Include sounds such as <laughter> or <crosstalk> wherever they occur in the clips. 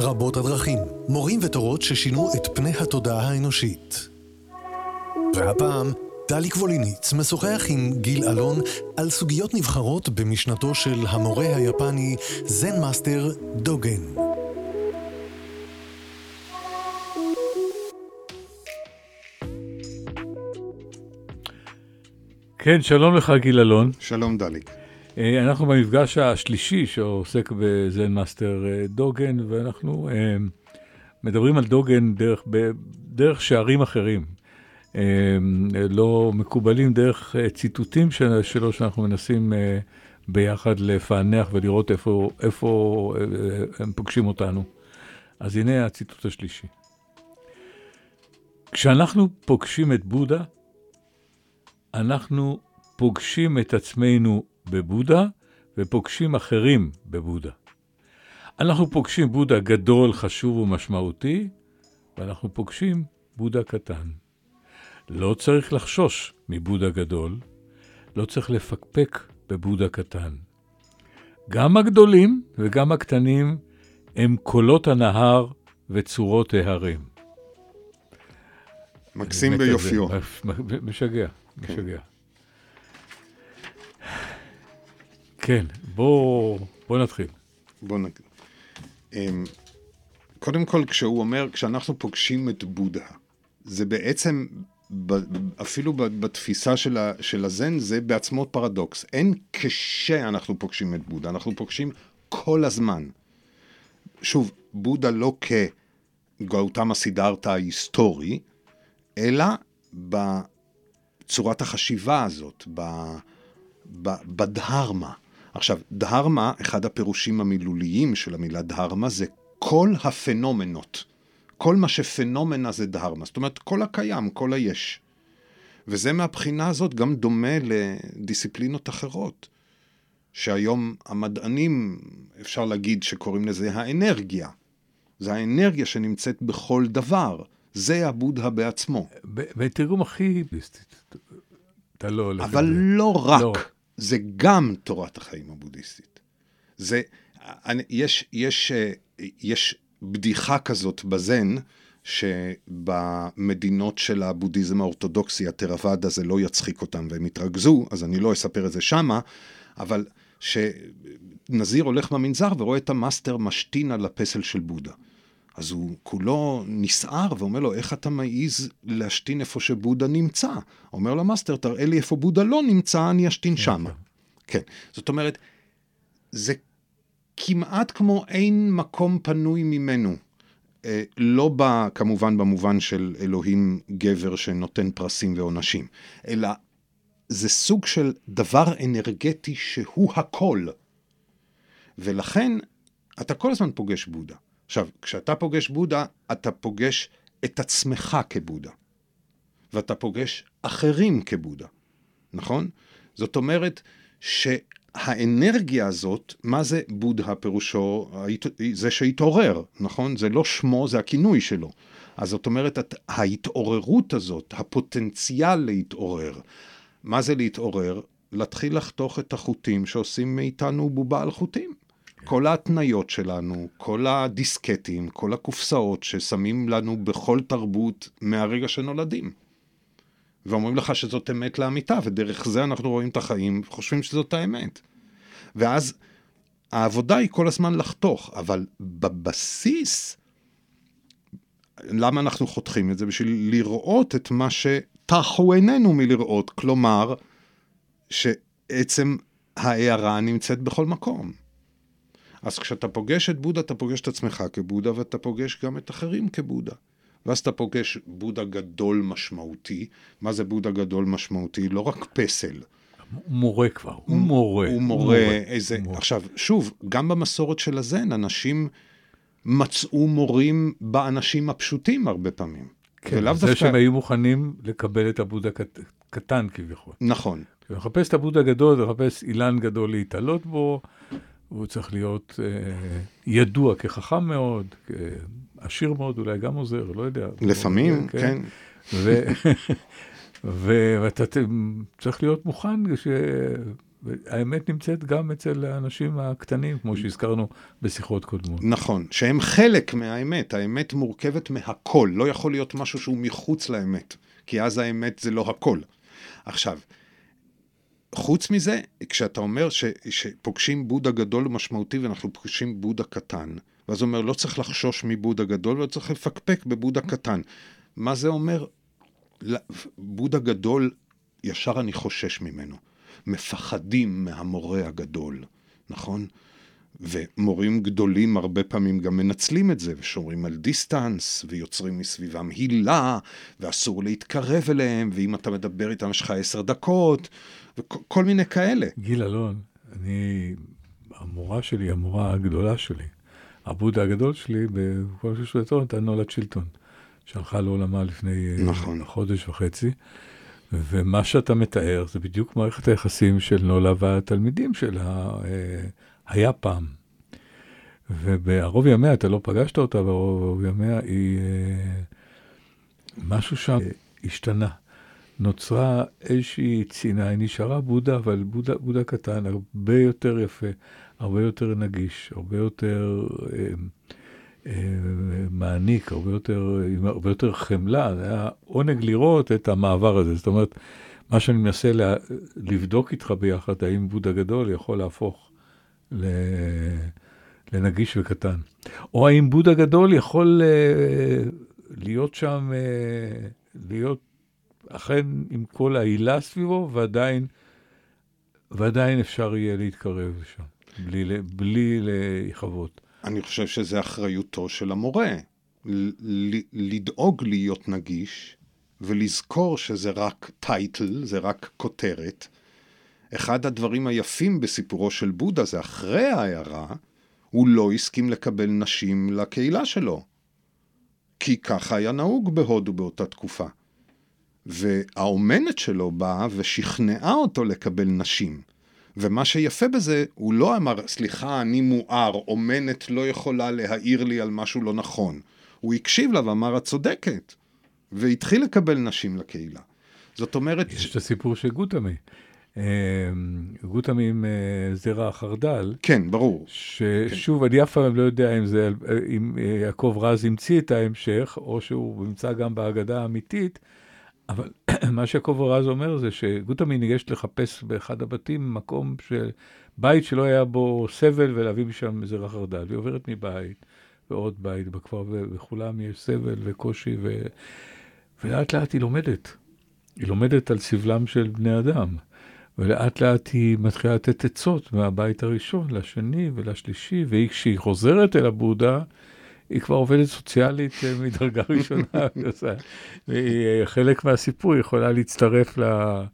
רבות הדרכים, מורים ותורות ששינו את פני התודעה האנושית. והפעם, דליק ווליניץ משוחח עם גיל אלון על סוגיות נבחרות במשנתו של המורה היפני זן מאסטר דוגן. כן, שלום לך גיל אלון. שלום דליק. אה, אנחנו במפגש השלישי שעוסק בזן מאסטר אה, דוגן, ואנחנו אה, מדברים על דוגן דרך, דרך שערים אחרים. לא מקובלים דרך ציטוטים שלו שאנחנו מנסים ביחד לפענח ולראות איפה, איפה הם פוגשים אותנו. אז הנה הציטוט השלישי. כשאנחנו פוגשים את בודה, אנחנו פוגשים את עצמנו בבודה ופוגשים אחרים בבודה. אנחנו פוגשים בודה גדול, חשוב ומשמעותי, ואנחנו פוגשים בודה קטן. לא צריך לחשוש מבודה גדול, לא צריך לפקפק בבודה קטן. גם הגדולים וגם הקטנים הם קולות הנהר וצורות ההרים. מקסים ביופיו. משגע. משגע. כן, בוא, בוא נתחיל. בוא נתחיל. אמ, קודם כל, כשהוא אומר, כשאנחנו פוגשים את בודה, זה בעצם, אפילו בתפיסה של, ה, של הזן, זה בעצמו פרדוקס. אין כשאנחנו פוגשים את בודה, אנחנו פוגשים כל הזמן. שוב, בודה לא כגאותמה סידרתא ההיסטורי, אלא בצורת החשיבה הזאת, בדהרמה. עכשיו, דהרמה, אחד הפירושים המילוליים של המילה דהרמה זה כל הפנומנות. כל מה שפנומנה זה דהרמה. זאת אומרת, כל הקיים, כל היש. וזה מהבחינה הזאת גם דומה לדיסציפלינות אחרות, שהיום המדענים, אפשר להגיד שקוראים לזה האנרגיה. זה האנרגיה שנמצאת בכל דבר. זה הבודהה בעצמו. בתרגום הכי... אתה לא... אבל לא רק. לא. זה גם תורת החיים הבודהיסטית. זה, אני, יש, יש, יש בדיחה כזאת בזן, שבמדינות של הבודהיזם האורתודוקסי, התרוואדה זה לא יצחיק אותם והם יתרכזו, אז אני לא אספר את זה שמה, אבל שנזיר הולך במנזר ורואה את המאסטר משתין על הפסל של בודה. אז הוא כולו נסער ואומר לו, איך אתה מעז להשתין איפה שבודה נמצא? אומר לו המאסטר, תראה לי איפה בודה לא נמצא, אני אשתין שמה. כן. זאת אומרת, זה כמעט כמו אין מקום פנוי ממנו. אה, לא בא כמובן במובן של אלוהים גבר שנותן פרסים ועונשים, אלא זה סוג של דבר אנרגטי שהוא הכל. ולכן אתה כל הזמן פוגש בודה. עכשיו, כשאתה פוגש בודה, אתה פוגש את עצמך כבודה, ואתה פוגש אחרים כבודה, נכון? זאת אומרת שהאנרגיה הזאת, מה זה בודה פירושו? זה שהתעורר, נכון? זה לא שמו, זה הכינוי שלו. אז זאת אומרת, ההתעוררות הזאת, הפוטנציאל להתעורר, מה זה להתעורר? להתחיל לחתוך את החוטים שעושים מאיתנו בובה על חוטים. כל ההתניות שלנו, כל הדיסקטים, כל הקופסאות ששמים לנו בכל תרבות מהרגע שנולדים. ואומרים לך שזאת אמת לאמיתה, ודרך זה אנחנו רואים את החיים, וחושבים שזאת האמת. ואז העבודה היא כל הזמן לחתוך, אבל בבסיס, למה אנחנו חותכים את זה? בשביל לראות את מה שטחו עינינו מלראות, כלומר, שעצם ההערה נמצאת בכל מקום. אז כשאתה פוגש את בודה, אתה פוגש את עצמך כבודה, ואתה פוגש גם את אחרים כבודה. ואז אתה פוגש בודה גדול משמעותי. מה זה בודה גדול משמעותי? לא רק פסל. הוא מורה כבר, הוא, הוא מורה. הוא מורה, מורה איזה... מורה. עכשיו, שוב, גם במסורת של הזן, אנשים מצאו מורים באנשים הפשוטים הרבה פעמים. כן, זה דווקא... שהם היו מוכנים לקבל את הבודה קט... קטן כביכול. נכון. לחפש את הבודה גדול, לחפש אילן גדול להתעלות בו, והוא צריך להיות אה, ידוע כחכם מאוד, עשיר מאוד, אולי גם עוזר, לא יודע. לפעמים, כן. כן. ו... ואתה צריך להיות מוכן האמת נמצאת גם אצל האנשים הקטנים, כמו שהזכרנו בשיחות קודמות. נכון, שהם חלק מהאמת. האמת מורכבת מהכל, לא יכול להיות משהו שהוא מחוץ לאמת, כי אז האמת זה לא הכל. עכשיו, חוץ מזה, כשאתה אומר ש, שפוגשים בודה גדול ומשמעותי ואנחנו פוגשים בודה קטן, ואז הוא אומר, לא צריך לחשוש מבודה גדול, ולא צריך לפקפק בבודה קטן. מה זה אומר? בודה גדול, ישר אני חושש ממנו. מפחדים מהמורה הגדול, נכון? ומורים גדולים הרבה פעמים גם מנצלים את זה, ושומרים על דיסטנס, ויוצרים מסביבם הילה, ואסור להתקרב אליהם, ואם אתה מדבר איתם יש לך עשר דקות, וכל מיני כאלה. גיל אלון, אני, המורה שלי, המורה הגדולה שלי, הבודה הגדול שלי, בכל ששלטון, הייתה נולד שלטון, שהלכה לעולמה לפני נכון. חודש וחצי. ומה שאתה מתאר זה בדיוק מערכת היחסים של נולה והתלמידים שלה אה, היה פעם. ובערוב ימיה, אתה לא פגשת אותה, בערוב ימיה היא... אה, משהו שם השתנה. נוצרה איזושהי צינה, היא נשארה בודה, אבל בודה, בודה קטן, הרבה יותר יפה, הרבה יותר נגיש, הרבה יותר... אה, מעניק, הרבה יותר, הרבה יותר חמלה, זה היה עונג לראות את המעבר הזה. זאת אומרת, מה שאני מנסה לה, לבדוק איתך ביחד, האם בודה גדול יכול להפוך לנגיש וקטן. או האם בודה גדול יכול uh, להיות שם, uh, להיות אכן עם כל העילה סביבו, ועדיין, ועדיין אפשר יהיה להתקרב לשם, בלי, בלי להיכבות. אני חושב שזה אחריותו של המורה, לדאוג להיות נגיש ולזכור שזה רק טייטל, זה רק כותרת. אחד הדברים היפים בסיפורו של בודה זה אחרי ההערה, הוא לא הסכים לקבל נשים לקהילה שלו. כי ככה היה נהוג בהודו באותה תקופה. והאומנת שלו באה ושכנעה אותו לקבל נשים. ומה שיפה בזה, הוא לא אמר, סליחה, אני מואר, אומנת לא יכולה להעיר לי על משהו לא נכון. הוא הקשיב לה ואמר, את צודקת. והתחיל לקבל נשים לקהילה. זאת אומרת... יש את הסיפור של גותמי. אה, גותמי עם אה, זרע החרדל. כן, ברור. ששוב, כן. אני אף פעם לא יודע אם זה, אם אה, יעקב רז המציא את ההמשך, או שהוא נמצא גם בהגדה האמיתית. אבל <clears throat> מה שיעקב רז אומר זה שגוטמי ניגש לחפש באחד הבתים מקום, של... בית שלא היה בו סבל ולהביא משם זרע חרדל. והיא עוברת מבית ועוד בית בכפר, וכולם יש סבל וקושי, ו... ולאט לאט היא לומדת. היא לומדת על סבלם של בני אדם. ולאט לאט היא מתחילה לתת עצות מהבית הראשון לשני ולשלישי, והיא, כשהיא חוזרת אל הבודה, היא כבר עובדת סוציאלית אה, <laughs> מדרגה ראשונה, <laughs> והיא אה, חלק מהסיפור, היא יכולה להצטרף לה,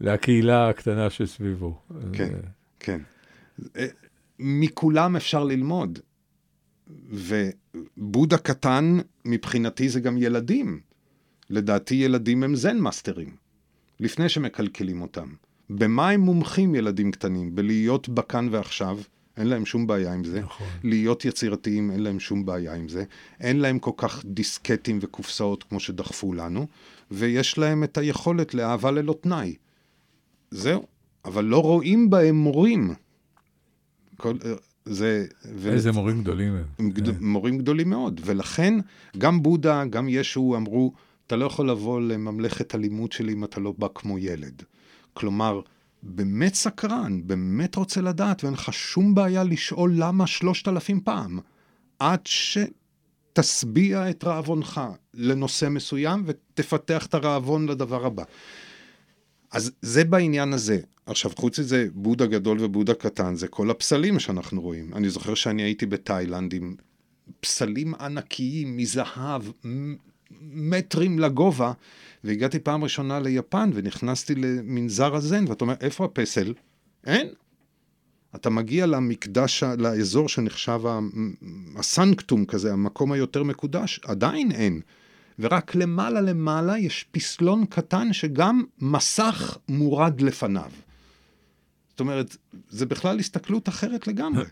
לקהילה הקטנה שסביבו. כן, כן. אה, מכולם אפשר ללמוד. ובודה קטן, מבחינתי זה גם ילדים. לדעתי ילדים הם זן מאסטרים, לפני שמקלקלים אותם. במה הם מומחים ילדים קטנים? בלהיות בכאן ועכשיו, אין להם שום בעיה עם זה. נכון. להיות יצירתיים, אין להם שום בעיה עם זה. אין להם כל כך דיסקטים וקופסאות כמו שדחפו לנו, ויש להם את היכולת לאהבה ללא תנאי. זהו. אבל לא רואים בהם מורים. כל, זה... איזה ו... מורים גדולים הם. גד... כן. מורים גדולים מאוד. ולכן, גם בודה, גם ישו אמרו, אתה לא יכול לבוא לממלכת הלימוד שלי אם אתה לא בא כמו ילד. כלומר, באמת סקרן, באמת רוצה לדעת, ואין לך שום בעיה לשאול למה שלושת אלפים פעם, עד שתשביע את רעבונך לנושא מסוים ותפתח את הרעבון לדבר הבא. אז זה בעניין הזה. עכשיו, חוץ מזה, בודה גדול ובודה קטן, זה כל הפסלים שאנחנו רואים. אני זוכר שאני הייתי בתאילנד עם פסלים ענקיים מזהב, מטרים לגובה, והגעתי פעם ראשונה ליפן ונכנסתי למנזר הזן, ואתה אומר, איפה הפסל? אין. אתה מגיע למקדש, לאזור שנחשב הסנקטום כזה, המקום היותר מקודש, עדיין אין. ורק למעלה למעלה יש פסלון קטן שגם מסך מורד לפניו. זאת אומרת, זה בכלל הסתכלות אחרת לגמרי.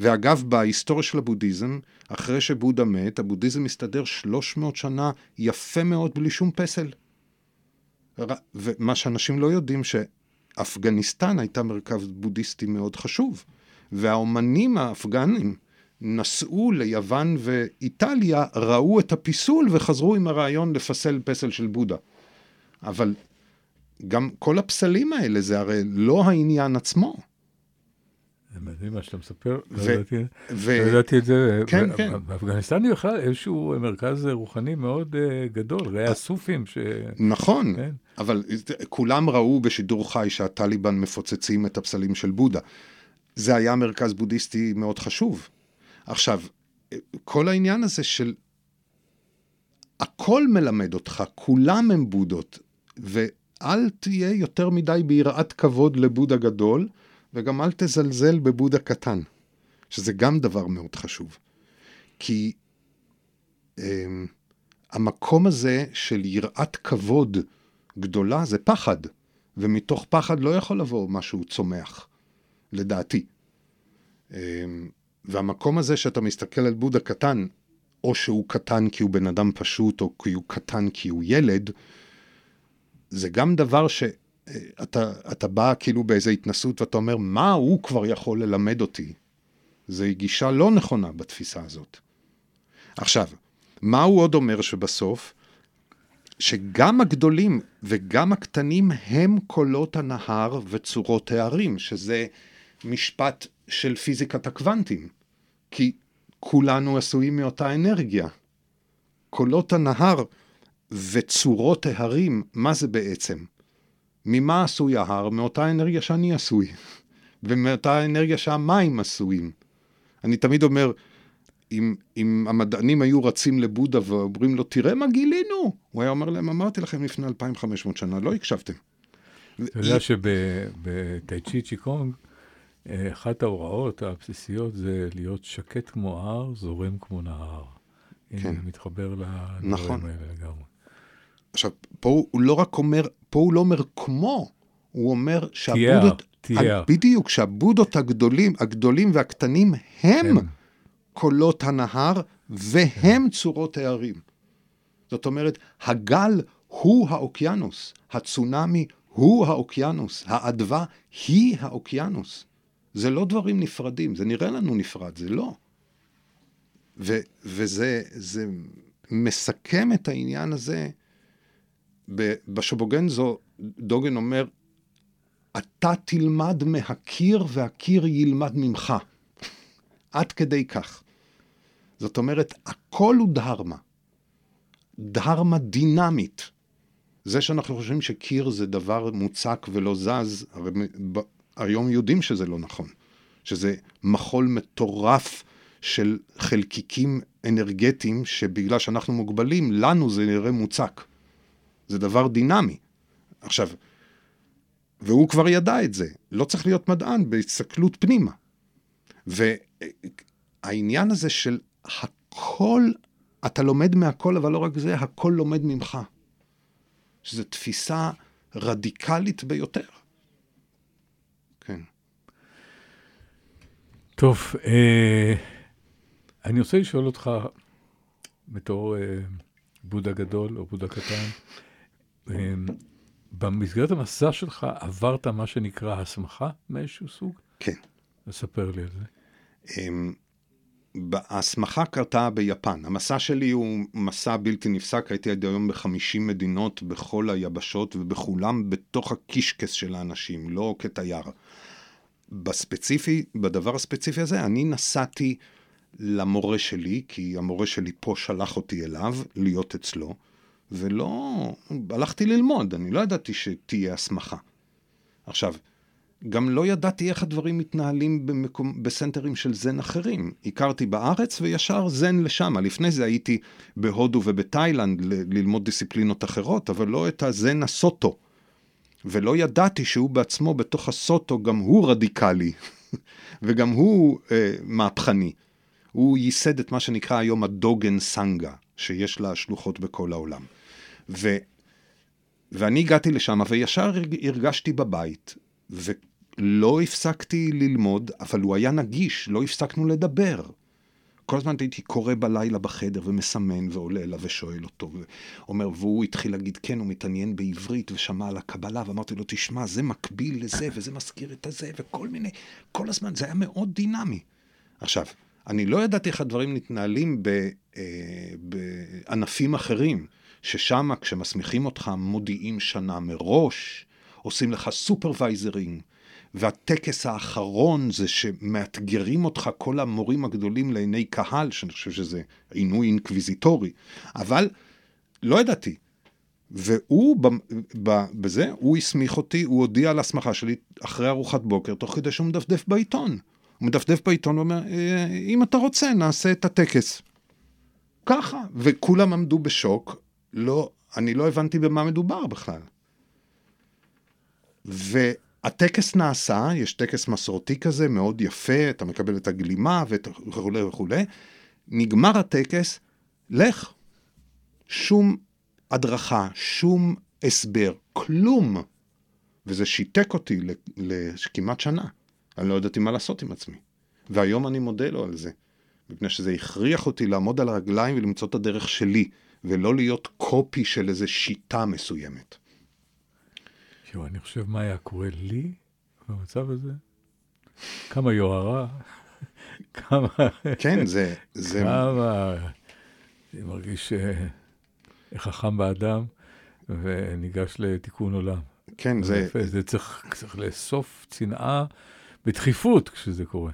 ואגב, בהיסטוריה של הבודהיזם, אחרי שבודה מת, הבודהיזם מסתדר 300 שנה יפה מאוד בלי שום פסל. ומה שאנשים לא יודעים, אפגניסטן הייתה מרכז בודהיסטי מאוד חשוב, והאומנים האפגנים נסעו ליוון ואיטליה, ראו את הפיסול וחזרו עם הרעיון לפסל פסל של בודה. אבל גם כל הפסלים האלה זה הרי לא העניין עצמו. זה מדהים מה שאתה מספר, לא ו- ידעתי- ו- לא ידעתי את זה. כן, כן. באפגניסטן היא בכלל איזשהו מרכז רוחני מאוד אה, גדול, ראי הסופים, ש... נכון, כן. אבל כולם ראו בשידור חי שהטליבן מפוצצים את הפסלים של בודה. זה היה מרכז בודהיסטי מאוד חשוב. עכשיו, כל העניין הזה של... הכל מלמד אותך, כולם הם בודות, ואל תהיה יותר מדי ביראת כבוד לבודה גדול, וגם אל תזלזל בבודה קטן, שזה גם דבר מאוד חשוב. כי אמ, המקום הזה של יראת כבוד גדולה זה פחד, ומתוך פחד לא יכול לבוא משהו צומח, לדעתי. אמ, והמקום הזה שאתה מסתכל על בודה קטן, או שהוא קטן כי הוא בן אדם פשוט, או כי הוא קטן כי הוא ילד, זה גם דבר שאתה אתה בא כאילו באיזו התנסות ואתה אומר, מה הוא כבר יכול ללמד אותי? זו גישה לא נכונה בתפיסה הזאת. עכשיו, מה הוא עוד אומר שבסוף? שגם הגדולים וגם הקטנים הם קולות הנהר וצורות הערים, שזה משפט של פיזיקת הקוונטים, כי כולנו עשויים מאותה אנרגיה. קולות הנהר וצורות ההרים, מה זה בעצם? ממה עשוי ההר? מאותה אנרגיה שאני עשוי, ומאותה אנרגיה שהמים עשויים. אני תמיד אומר, אם, אם המדענים היו רצים לבודה ואומרים לו, תראה מה גילינו, הוא היה אומר להם, אמרתי לכם לפני 2,500 שנה, לא הקשבתם. אתה יודע שבטאי צ'י קונג, אה, אחת ההוראות הבסיסיות זה להיות שקט כמו הר, זורם כמו נהר. כן. מתחבר לדברים נכון. האלה לגמרי. עכשיו, פה הוא לא רק אומר, פה הוא לא אומר כמו, הוא אומר תיאר, שהבודות, תיאר. בדיוק, שהבודות הגדולים, הגדולים והקטנים הם הם. קולות הנהר והם צורות הערים. זאת אומרת, הגל הוא האוקיינוס, הצונאמי הוא האוקיינוס, האדווה היא האוקיינוס. זה לא דברים נפרדים, זה נראה לנו נפרד, זה לא. ו- וזה זה מסכם את העניין הזה. בשובוגנזו דוגן אומר, אתה תלמד מהקיר והקיר ילמד ממך. עד כדי כך. זאת אומרת, הכל הוא דהרמה. דהרמה דינמית. זה שאנחנו חושבים שקיר זה דבר מוצק ולא זז, הרי היום יודעים שזה לא נכון. שזה מחול מטורף של חלקיקים אנרגטיים, שבגלל שאנחנו מוגבלים, לנו זה נראה מוצק. זה דבר דינמי. עכשיו, והוא כבר ידע את זה, לא צריך להיות מדען בהסתכלות פנימה. והעניין הזה של הכל, אתה לומד מהכל, אבל לא רק זה, הכל לומד ממך. שזו תפיסה רדיקלית ביותר. כן. טוב, אה, אני רוצה לשאול אותך, בתור אה, בודה גדול או בודה קטן, במסגרת המסע שלך עברת מה שנקרא הסמכה מאיזשהו סוג? כן. תספר לי על זה. אמ, ההסמכה קרתה ביפן. המסע שלי הוא מסע בלתי נפסק, הייתי עד היום ב-50 מדינות בכל היבשות ובכולם בתוך הקישקס של האנשים, לא כתייר. בספציפי, בדבר הספציפי הזה, אני נסעתי למורה שלי, כי המורה שלי פה שלח אותי אליו, להיות אצלו, ולא... הלכתי ללמוד, אני לא ידעתי שתהיה הסמכה. עכשיו, גם לא ידעתי איך הדברים מתנהלים במקום, בסנטרים של זן אחרים. הכרתי בארץ וישר זן לשם. לפני זה הייתי בהודו ובתאילנד ל- ללמוד דיסציפלינות אחרות, אבל לא את הזן הסוטו. ולא ידעתי שהוא בעצמו בתוך הסוטו גם הוא רדיקלי, <laughs> וגם הוא אה, מהפכני. הוא ייסד את מה שנקרא היום הדוגן סנגה, שיש לה שלוחות בכל העולם. ו... ואני הגעתי לשם וישר הרגשתי בבית, ולא הפסקתי ללמוד, אבל הוא היה נגיש, לא הפסקנו לדבר. כל הזמן הייתי קורא בלילה בחדר ומסמן ועולה אליו ושואל אותו. אומר, והוא התחיל להגיד, כן, הוא מתעניין בעברית ושמע על הקבלה, ואמרתי לו, תשמע, זה מקביל לזה, וזה מזכיר את הזה, וכל מיני, כל הזמן, זה היה מאוד דינמי. עכשיו, אני לא ידעתי איך הדברים מתנהלים אה, בענפים אחרים, ששם כשמסמיכים אותך מודיעים שנה מראש, עושים לך סופרוויזרים, והטקס האחרון זה שמאתגרים אותך כל המורים הגדולים לעיני קהל, שאני חושב שזה עינוי אינקוויזיטורי, אבל לא ידעתי. והוא, בזה, הוא הסמיך אותי, הוא הודיע על הסמכה שלי אחרי ארוחת בוקר, תוך כדי שהוא מדפדף בעיתון. הוא מדפדף בעיתון ואומר, אה, אם אתה רוצה, נעשה את הטקס. ככה, וכולם עמדו בשוק, לא, אני לא הבנתי במה מדובר בכלל. והטקס נעשה, יש טקס מסורתי כזה, מאוד יפה, אתה מקבל את הגלימה וכולי וכולי. נגמר הטקס, לך. שום הדרכה, שום הסבר, כלום. וזה שיתק אותי לכמעט שנה. אני לא ידעתי מה לעשות עם עצמי. והיום אני מודה לו על זה. מפני שזה הכריח אותי לעמוד על הרגליים ולמצוא את הדרך שלי, ולא להיות קופי של איזו שיטה מסוימת. יואו, אני חושב מה היה קורה לי במצב הזה. כמה יוהרה, <laughs> כמה... כן, זה... זה... כמה... אני מרגיש אה, חכם באדם וניגש לתיקון עולם. כן, זה... זה, זה צריך, צריך לאסוף צנעה בדחיפות כשזה קורה.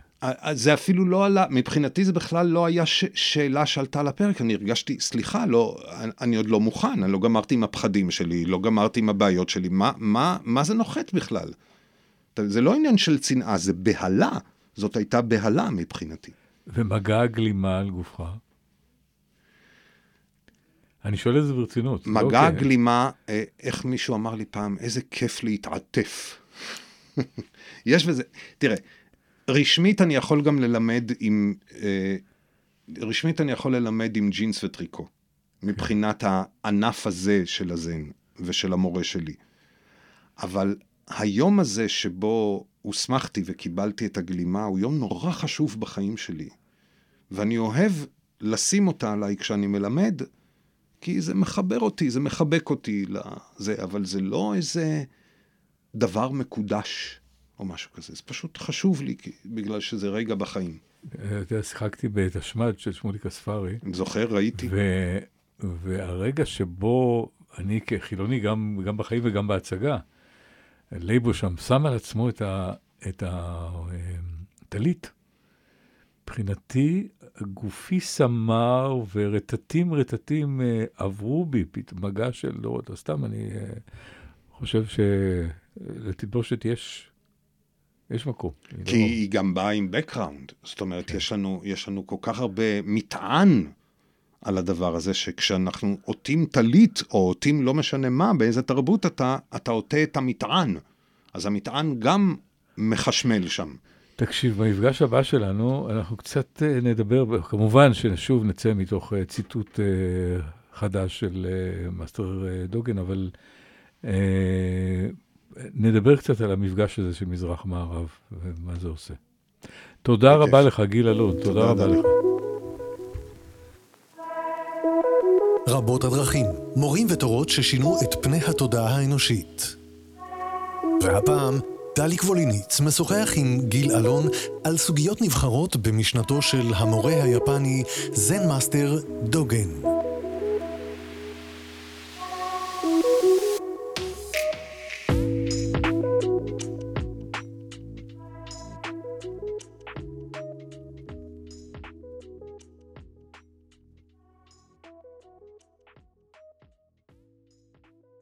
זה אפילו לא עלה, מבחינתי זה בכלל לא היה ש, שאלה שעלתה על הפרק, אני הרגשתי, סליחה, לא, אני, עוד לא מוכן, אני לא גמרתי עם הפחדים שלי, לא גמרתי עם הבעיות שלי, מה, מה, מה זה נוחת בכלל? זה לא עניין של צנעה, זה בהלה, זאת הייתה בהלה מבחינתי. ומגע הגלימה על גופך? אני שואל את זה ברצינות. לא מגע לא הגלימה, אה, איך מישהו אמר לי פעם, איזה כיף להתעטף. <laughs> יש בזה, תראה, רשמית אני יכול גם ללמד עם, אה, רשמית אני יכול ללמד עם ג'ינס וטריקו, מבחינת הענף הזה של הזן ושל המורה שלי. אבל היום הזה שבו הוסמכתי וקיבלתי את הגלימה, הוא יום נורא חשוב בחיים שלי. ואני אוהב לשים אותה עליי כשאני מלמד, כי זה מחבר אותי, זה מחבק אותי לזה, אבל זה לא איזה דבר מקודש. או משהו כזה. זה פשוט חשוב לי, בגלל שזה רגע בחיים. אתה יודע, שיחקתי בתשמ"ד של שמוליק אספרי. זוכר, ראיתי. ו... והרגע שבו אני כחילוני, גם, גם בחיים וגם בהצגה, לייבו שם שם על עצמו את הטלית. מבחינתי, גופי סמר ורטטים רטטים אה, עברו בי, מגע של, לא, סתם, אני אה, חושב שלתלבושת יש יש מקום. כי. היא גם באה עם background. זאת אומרת, כן. יש, לנו, יש לנו כל כך הרבה מטען על הדבר הזה, שכשאנחנו עוטים טלית, או עוטים לא משנה מה, באיזה תרבות אתה, אתה עוטה את המטען. אז המטען גם מחשמל שם. תקשיב, במפגש הבא שלנו, אנחנו קצת אה, נדבר, כמובן ששוב נצא מתוך אה, ציטוט אה, חדש של מאסטר דוגן, אבל נדבר קצת על המפגש הזה של מזרח-מערב ומה זה עושה. תודה רבה לך, גיל אלון, תודה רבה לך. רבות הדרכים, מורים ותורות ששינו את פני התודעה האנושית. והפעם, דליק ווליניץ משוחח עם גיל אלון על סוגיות נבחרות במשנתו של המורה היפני זן מאסטר דוגן.